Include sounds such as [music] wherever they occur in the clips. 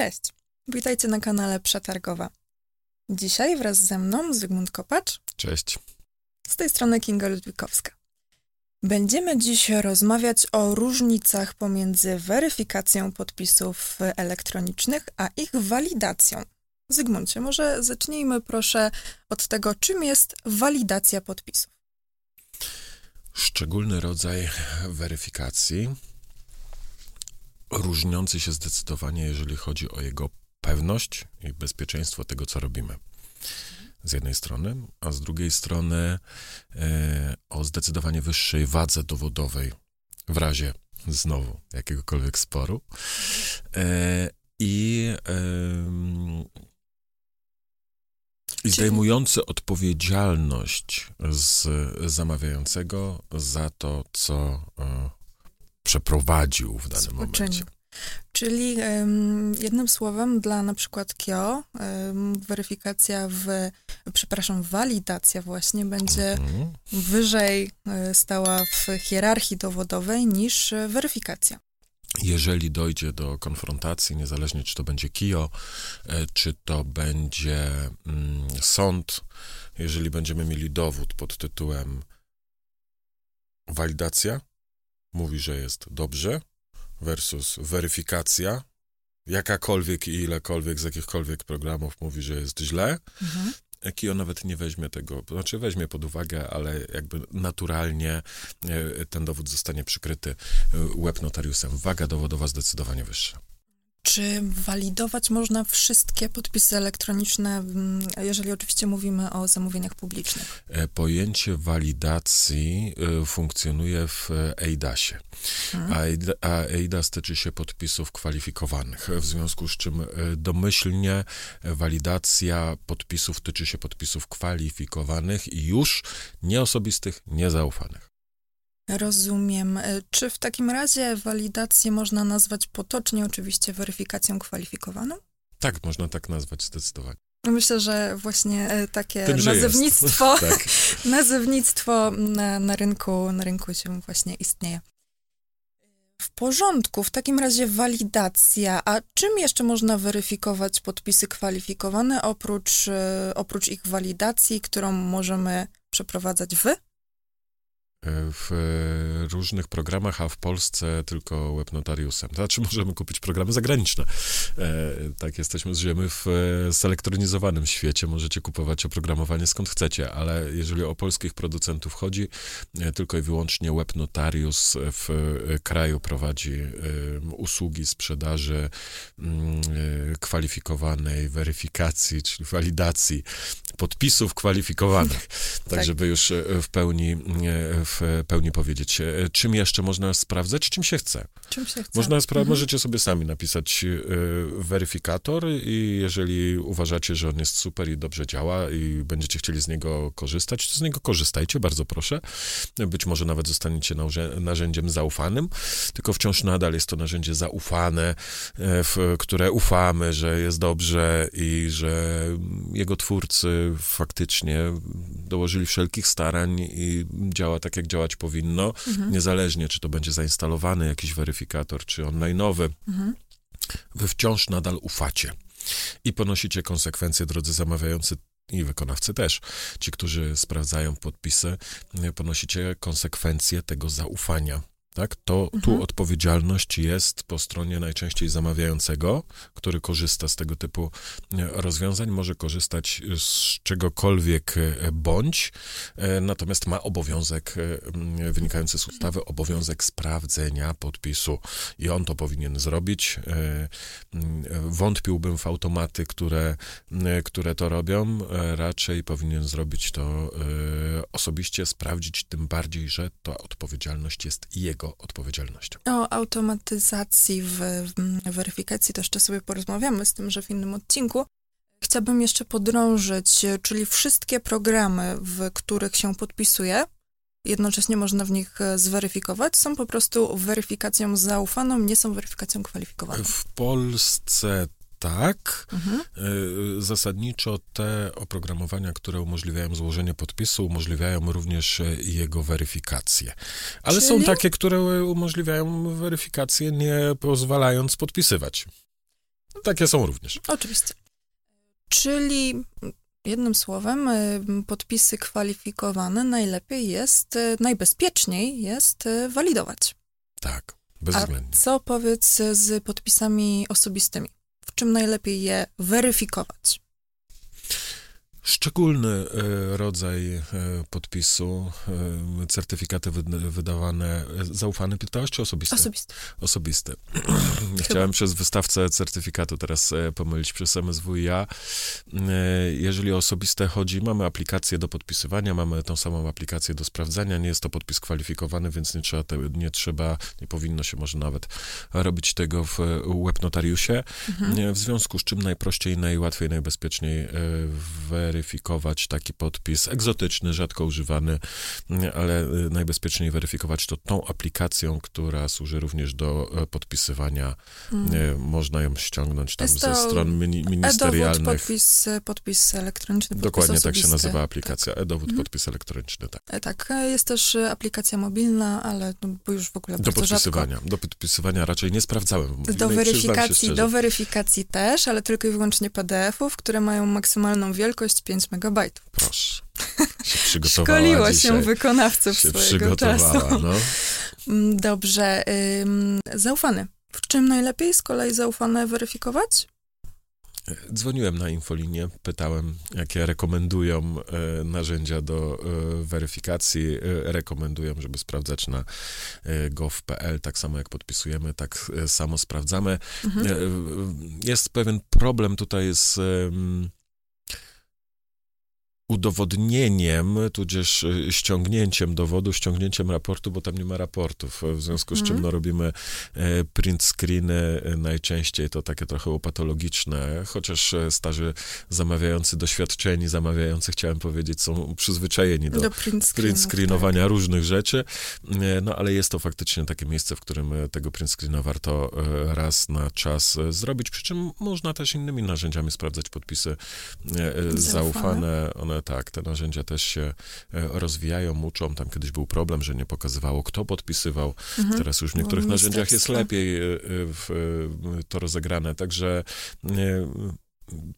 Cześć, witajcie na kanale Przetargowa. Dzisiaj wraz ze mną Zygmunt Kopacz. Cześć. Z tej strony Kinga Ludwikowska. Będziemy dziś rozmawiać o różnicach pomiędzy weryfikacją podpisów elektronicznych, a ich walidacją. Zygmuncie, może zacznijmy proszę od tego, czym jest walidacja podpisów. Szczególny rodzaj weryfikacji, różniący się zdecydowanie, jeżeli chodzi o jego pewność i bezpieczeństwo tego, co robimy. Z jednej strony, a z drugiej strony e, o zdecydowanie wyższej wadze dowodowej w razie znowu jakiegokolwiek sporu. E, I e, i zdejmujący odpowiedzialność z zamawiającego za to, co e, przeprowadził w danym momencie. Czyli um, jednym słowem dla na przykład KIO um, weryfikacja w, przepraszam, walidacja właśnie będzie mhm. wyżej e, stała w hierarchii dowodowej niż weryfikacja jeżeli dojdzie do konfrontacji, niezależnie czy to będzie KIO, e, czy to będzie mm, sąd, jeżeli będziemy mieli dowód pod tytułem walidacja, mówi, że jest dobrze, versus weryfikacja, jakakolwiek i ilekolwiek z jakichkolwiek programów mówi, że jest źle, mhm. Kio nawet nie weźmie tego, znaczy weźmie pod uwagę, ale jakby naturalnie e, ten dowód zostanie przykryty e, łeb notariusem. Waga dowodowa zdecydowanie wyższa. Czy walidować można wszystkie podpisy elektroniczne, mm, jeżeli oczywiście mówimy o zamówieniach publicznych? E, pojęcie walidacji e, funkcjonuje w EIDASie, a EIDAS tyczy się podpisów kwalifikowanych, w związku z czym e, domyślnie walidacja podpisów tyczy się podpisów kwalifikowanych i już nieosobistych, niezaufanych. Rozumiem. E, czy w takim razie walidację można nazwać potocznie, oczywiście, weryfikacją kwalifikowaną? Tak, można tak nazwać zdecydowanie. Myślę, że właśnie e, takie Tym, nazewnictwo, [laughs] tak. [laughs] nazewnictwo na, na, rynku, na rynku się właśnie istnieje. W porządku, w takim razie walidacja. A czym jeszcze można weryfikować podpisy kwalifikowane oprócz, e, oprócz ich walidacji, którą możemy przeprowadzać wy? W różnych programach, a w Polsce tylko webnotariusem. Znaczy możemy kupić programy zagraniczne. E, tak, jesteśmy, żyjemy w zelektronizowanym świecie. Możecie kupować oprogramowanie skąd chcecie, ale jeżeli o polskich producentów chodzi, e, tylko i wyłącznie webnotarius w kraju prowadzi e, usługi sprzedaży mm, kwalifikowanej, weryfikacji, czyli walidacji podpisów kwalifikowanych, [laughs] tak, tak żeby już w pełni w w pełni powiedzieć. E, czym jeszcze można sprawdzać? Czym się chce. Czym się chce. Można spra- mhm. Możecie sobie sami napisać y, weryfikator i jeżeli uważacie, że on jest super i dobrze działa i będziecie chcieli z niego korzystać, to z niego korzystajcie, bardzo proszę. Być może nawet zostaniecie narzędziem zaufanym, tylko wciąż nadal jest to narzędzie zaufane, w które ufamy, że jest dobrze i że jego twórcy faktycznie dołożyli wszelkich starań i działa tak, jak działać powinno, mhm. niezależnie czy to będzie zainstalowany jakiś weryfikator, czy online'owy, mhm. wy wciąż nadal ufacie i ponosicie konsekwencje, drodzy zamawiający i wykonawcy też. Ci, którzy sprawdzają podpisy, ponosicie konsekwencje tego zaufania tak? To mhm. tu odpowiedzialność jest po stronie najczęściej zamawiającego, który korzysta z tego typu e, rozwiązań, może korzystać z czegokolwiek e, bądź, e, natomiast ma obowiązek wynikający z ustawy, obowiązek sprawdzenia podpisu i on to powinien zrobić. Wątpiłbym w automaty, które, które to robią, raczej powinien zrobić to osobiście, sprawdzić, tym bardziej, że ta odpowiedzialność jest jego odpowiedzialnością. O automatyzacji w, w weryfikacji to jeszcze sobie porozmawiamy, z tym, że w innym odcinku. Chciałabym jeszcze podrążyć, czyli wszystkie programy, w których się podpisuje, jednocześnie można w nich e, zweryfikować, są po prostu weryfikacją zaufaną, nie są weryfikacją kwalifikowaną. W Polsce tak. Mhm. E, zasadniczo te oprogramowania, które umożliwiają złożenie podpisu, umożliwiają również e, jego weryfikację. Ale Czyli? są takie, które umożliwiają weryfikację, nie pozwalając podpisywać. Takie są również. Oczywiście. Czyli jednym słowem, y, podpisy kwalifikowane najlepiej jest, y, najbezpieczniej jest y, walidować. Tak, bezwzględnie. A co powiedz z podpisami osobistymi? W czym najlepiej je weryfikować? Szczególny e, rodzaj e, podpisu, e, certyfikaty wydawane, zaufany pytałeś czy osobiste? Osobiste. Chciałem przez wystawcę certyfikatu teraz pomylić przez MSWiA. Jeżeli o osobiste chodzi, mamy aplikację do podpisywania, mamy tą samą aplikację do sprawdzania, nie jest to podpis kwalifikowany, więc nie trzeba, nie trzeba, nie powinno się może nawet robić tego w webnotariusie, mhm. w związku z czym najprościej, najłatwiej, najbezpieczniej weryfikować weryfikować taki podpis egzotyczny, rzadko używany, ale y, najbezpieczniej weryfikować to tą aplikacją, która służy również do e, podpisywania. Hmm. Można ją ściągnąć tam ze stron mini, ministerialnych. podpis, podpis elektroniczny. Podpis Dokładnie osobisty. tak się nazywa aplikacja. Tak. E-dowód, hmm. podpis elektroniczny, tak. E, tak, jest też aplikacja mobilna, ale no, już w ogóle do podpisywania. Rzadko. Do podpisywania raczej nie sprawdzałem. Do weryfikacji, do weryfikacji też, ale tylko i wyłącznie PDF-ów, które mają maksymalną wielkość 5 megabajtów. Proszę. Się [laughs] przygotowała dzisiaj. się wykonawców się swojego czasu. No. Mm, dobrze. Ym, zaufany. W czym najlepiej z kolei zaufane weryfikować? Dzwoniłem na infolinię, pytałem, jakie rekomendują e, narzędzia do e, weryfikacji. E, rekomendują, żeby sprawdzać na e, gov.pl, tak samo jak podpisujemy, tak e, samo sprawdzamy. Mhm. E, jest pewien problem tutaj z udowodnieniem, tudzież y, ściągnięciem dowodu, ściągnięciem raportu, bo tam nie ma raportów, w związku z czym mhm. no, robimy e, print screeny, e, najczęściej to takie trochę upatologiczne, chociaż e, starzy zamawiający, doświadczeni zamawiający, chciałem powiedzieć, są przyzwyczajeni do, do print, print screenowania tak. różnych rzeczy, no ale jest to faktycznie takie miejsce, w którym tego print screena warto raz na czas zrobić, przy czym można też innymi narzędziami sprawdzać podpisy zaufane, zaufane. One tak, te narzędzia też się e, rozwijają, uczą. Tam kiedyś był problem, że nie pokazywało, kto podpisywał. Mhm. Teraz już w niektórych narzędziach jest lepiej e, w, to rozegrane. Także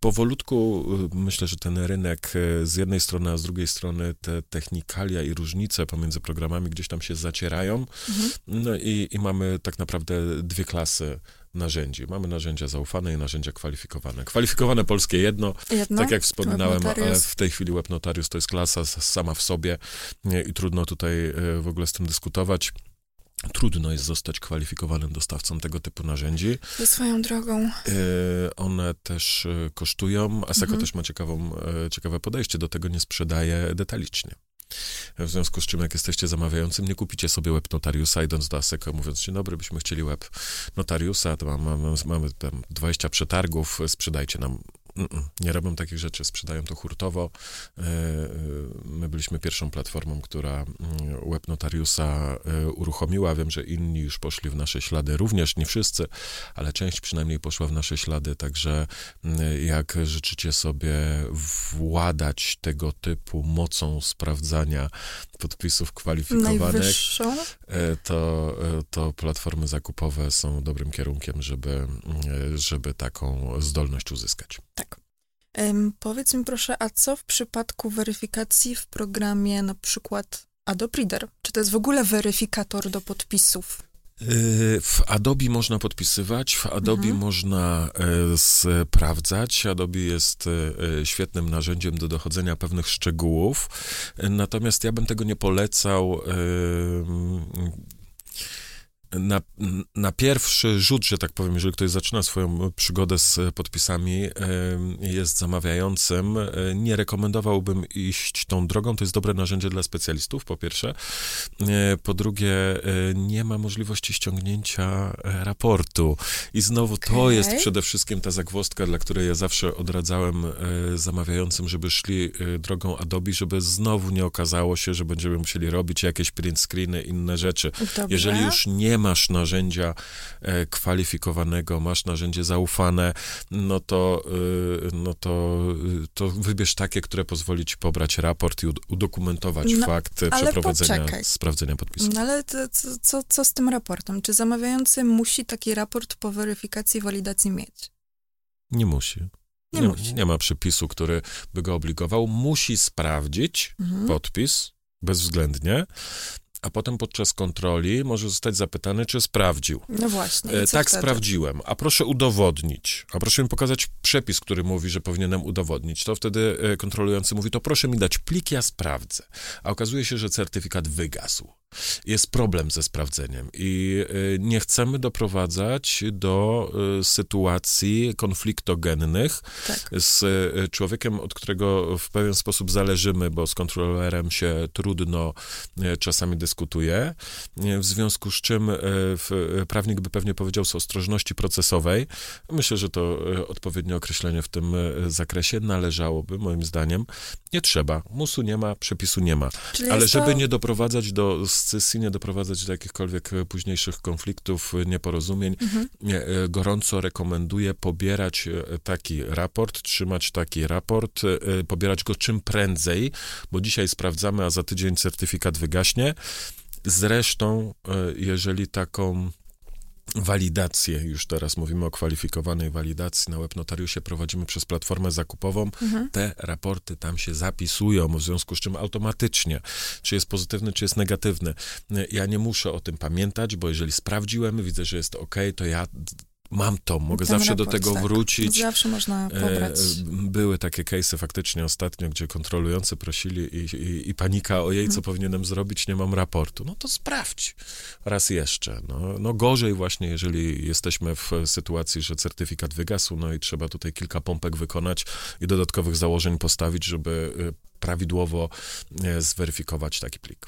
powolutku myślę, że ten rynek e, z jednej strony, a z drugiej strony te technikalia i różnice pomiędzy programami gdzieś tam się zacierają. Mhm. No i, i mamy tak naprawdę dwie klasy narzędzi. Mamy narzędzia zaufane i narzędzia kwalifikowane. Kwalifikowane polskie jedno, jedno? tak jak wspominałem, w tej chwili webnotariusz to jest klasa sama w sobie i trudno tutaj e, w ogóle z tym dyskutować. Trudno jest zostać kwalifikowanym dostawcą tego typu narzędzi. Ze swoją drogą. E, one też e, kosztują. Asako mhm. też ma ciekawą, ciekawe podejście do tego, nie sprzedaje detalicznie. W związku z czym, jak jesteście zamawiającym, nie kupicie sobie web notariusa, idąc do ASECO, mówiąc, dzień dobry, byśmy chcieli web notariusa, to mamy, mamy tam 20 przetargów, sprzedajcie nam nie robią takich rzeczy, sprzedają to hurtowo. E, e, my byliśmy pierwszą platformą, która mm, web notariusa e, uruchomiła. Wiem, że inni już poszli w nasze ślady, również nie wszyscy, ale część przynajmniej poszła w nasze ślady, także mm, jak życzycie sobie władać tego typu mocą sprawdzania podpisów kwalifikowanych, to, to platformy zakupowe są dobrym kierunkiem, żeby, mm, żeby taką zdolność uzyskać. Tak. Powiedz mi proszę, a co w przypadku weryfikacji w programie na przykład Adobe Reader? Czy to jest w ogóle weryfikator do podpisów? Yy, w Adobe można podpisywać, w Adobe mhm. można e, sprawdzać. Adobe jest e, świetnym narzędziem do dochodzenia pewnych szczegółów. Natomiast ja bym tego nie polecał na, na pierwszy rzut, że tak powiem, jeżeli ktoś zaczyna swoją przygodę z podpisami, jest zamawiającym, e, nie rekomendowałbym iść tą drogą. To jest dobre narzędzie dla specjalistów, po pierwsze. E, po drugie, e, nie ma możliwości ściągnięcia raportu. I znowu okay. to jest przede wszystkim ta zagwozdka, dla której ja zawsze odradzałem zamawiającym, żeby szli drogą Adobe, żeby znowu nie okazało się, że będziemy musieli robić jakieś print screeny, inne rzeczy. Dobrze. Jeżeli już nie ma masz narzędzia e, kwalifikowanego, masz narzędzie zaufane, no to, y, no to, y, to wybierz takie, które pozwoli ci pobrać raport i udokumentować no, fakt przeprowadzenia, poczekaj. sprawdzenia podpisu. No ale to, co, co z tym raportem? Czy zamawiający musi taki raport po weryfikacji, walidacji mieć? Nie musi. Nie, nie, musi. nie ma przepisu, który by go obligował. Musi sprawdzić mhm. podpis bezwzględnie a potem podczas kontroli może zostać zapytany, czy sprawdził. No właśnie. E, tak, wtedy? sprawdziłem. A proszę udowodnić. A proszę mi pokazać przepis, który mówi, że powinienem udowodnić. To wtedy e, kontrolujący mówi, to proszę mi dać plik, ja sprawdzę. A okazuje się, że certyfikat wygasł jest problem ze sprawdzeniem i y, nie chcemy doprowadzać do y, sytuacji konfliktogennych tak. z y, człowiekiem, od którego w pewien sposób zależymy, bo z kontrolerem się trudno czasami dyskutuje, w związku z czym prawnik by pewnie powiedział z ostrożności procesowej. Myślę, że to odpowiednie określenie w tym zakresie należałoby, moim zdaniem. Nie trzeba. Musu nie ma, przepisu nie ma. Czyli Ale żeby to... nie doprowadzać do scysji, nie doprowadzać do jakichkolwiek późniejszych konfliktów, nieporozumień, mhm. E, gorąco rekomenduję pobierać e, taki raport, trzymać taki raport, e, pobierać go czym prędzej, bo dzisiaj sprawdzamy, a za tydzień certyfikat wygaśnie. Zresztą, jeżeli taką walidację, już teraz mówimy o kwalifikowanej walidacji na webnotariusie, prowadzimy przez platformę zakupową, mhm. te raporty tam się zapisują, w związku z czym automatycznie, czy jest pozytywny, czy jest negatywny. Ja nie muszę o tym pamiętać, bo jeżeli sprawdziłem, widzę, że jest ok, to ja mam to, mogę Ten zawsze raport, do tego tak. wrócić. Zawsze można e, pobrać. Były takie case'y faktycznie ostatnio, gdzie kontrolujący prosili i, i, i panika, ojej, co hmm. powinienem zrobić, nie mam raportu. No to sprawdź raz jeszcze. No, no gorzej właśnie, jeżeli jesteśmy w sytuacji, że certyfikat wygasł, no i trzeba tutaj kilka pompek wykonać i dodatkowych założeń postawić, żeby e, prawidłowo e, zweryfikować taki plik.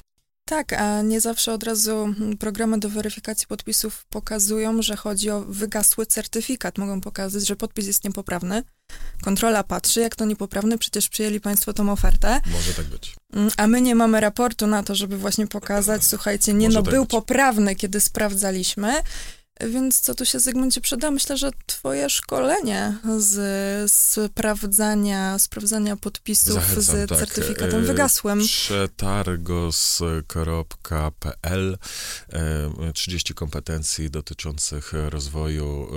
Tak, a nie zawsze od razu programy do weryfikacji podpisów pokazują, że chodzi o wygasły certyfikat. Mogą pokazać, że podpis jest niepoprawny. Kontrola patrzy, jak to niepoprawny, przecież przyjęli Państwo tą ofertę. Może tak być. Mm, a my nie mamy raportu na to, żeby właśnie pokazać, słuchajcie, nie Może no, tak był być. poprawny, kiedy sprawdzaliśmy. Więc co tu się Zygmuncie przyda? Myślę, że twoje szkolenie z sprawdzania, sprawdzania podpisów Zachęcam, z tak. certyfikatem e, wygasłym. Przetargos.pl 30 e, kompetencji dotyczących rozwoju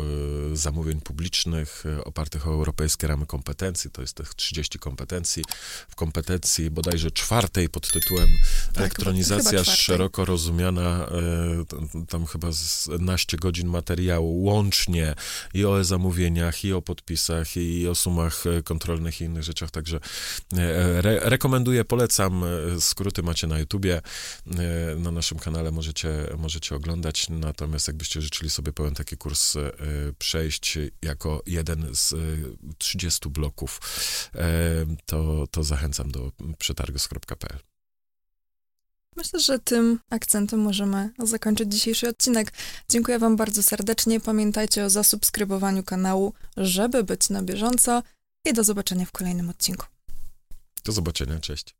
e, zamówień publicznych opartych o europejskie ramy kompetencji. To jest tych 30 kompetencji. W kompetencji bodajże czwartej pod tytułem tak, elektronizacja szeroko rozumiana, tam chyba z naście godzin godzin materiału łącznie i o zamówieniach, i o podpisach, i o sumach e, kontrolnych i innych rzeczach, także e, re rekomenduję, polecam, e, skróty macie na YouTubie, na naszym kanale możecie, możecie oglądać, natomiast jakbyście życzyli sobie pełen taki kurs przejść jako jeden z 30 bloków, to, to zachęcam do przetargos.pl. Myślę, że tym akcentem możemy zakończyć dzisiejszy odcinek. Dziękuję Wam bardzo serdecznie. Pamiętajcie o zasubskrybowaniu kanału, żeby być na bieżąco i do zobaczenia w kolejnym odcinku. Do zobaczenia, cześć.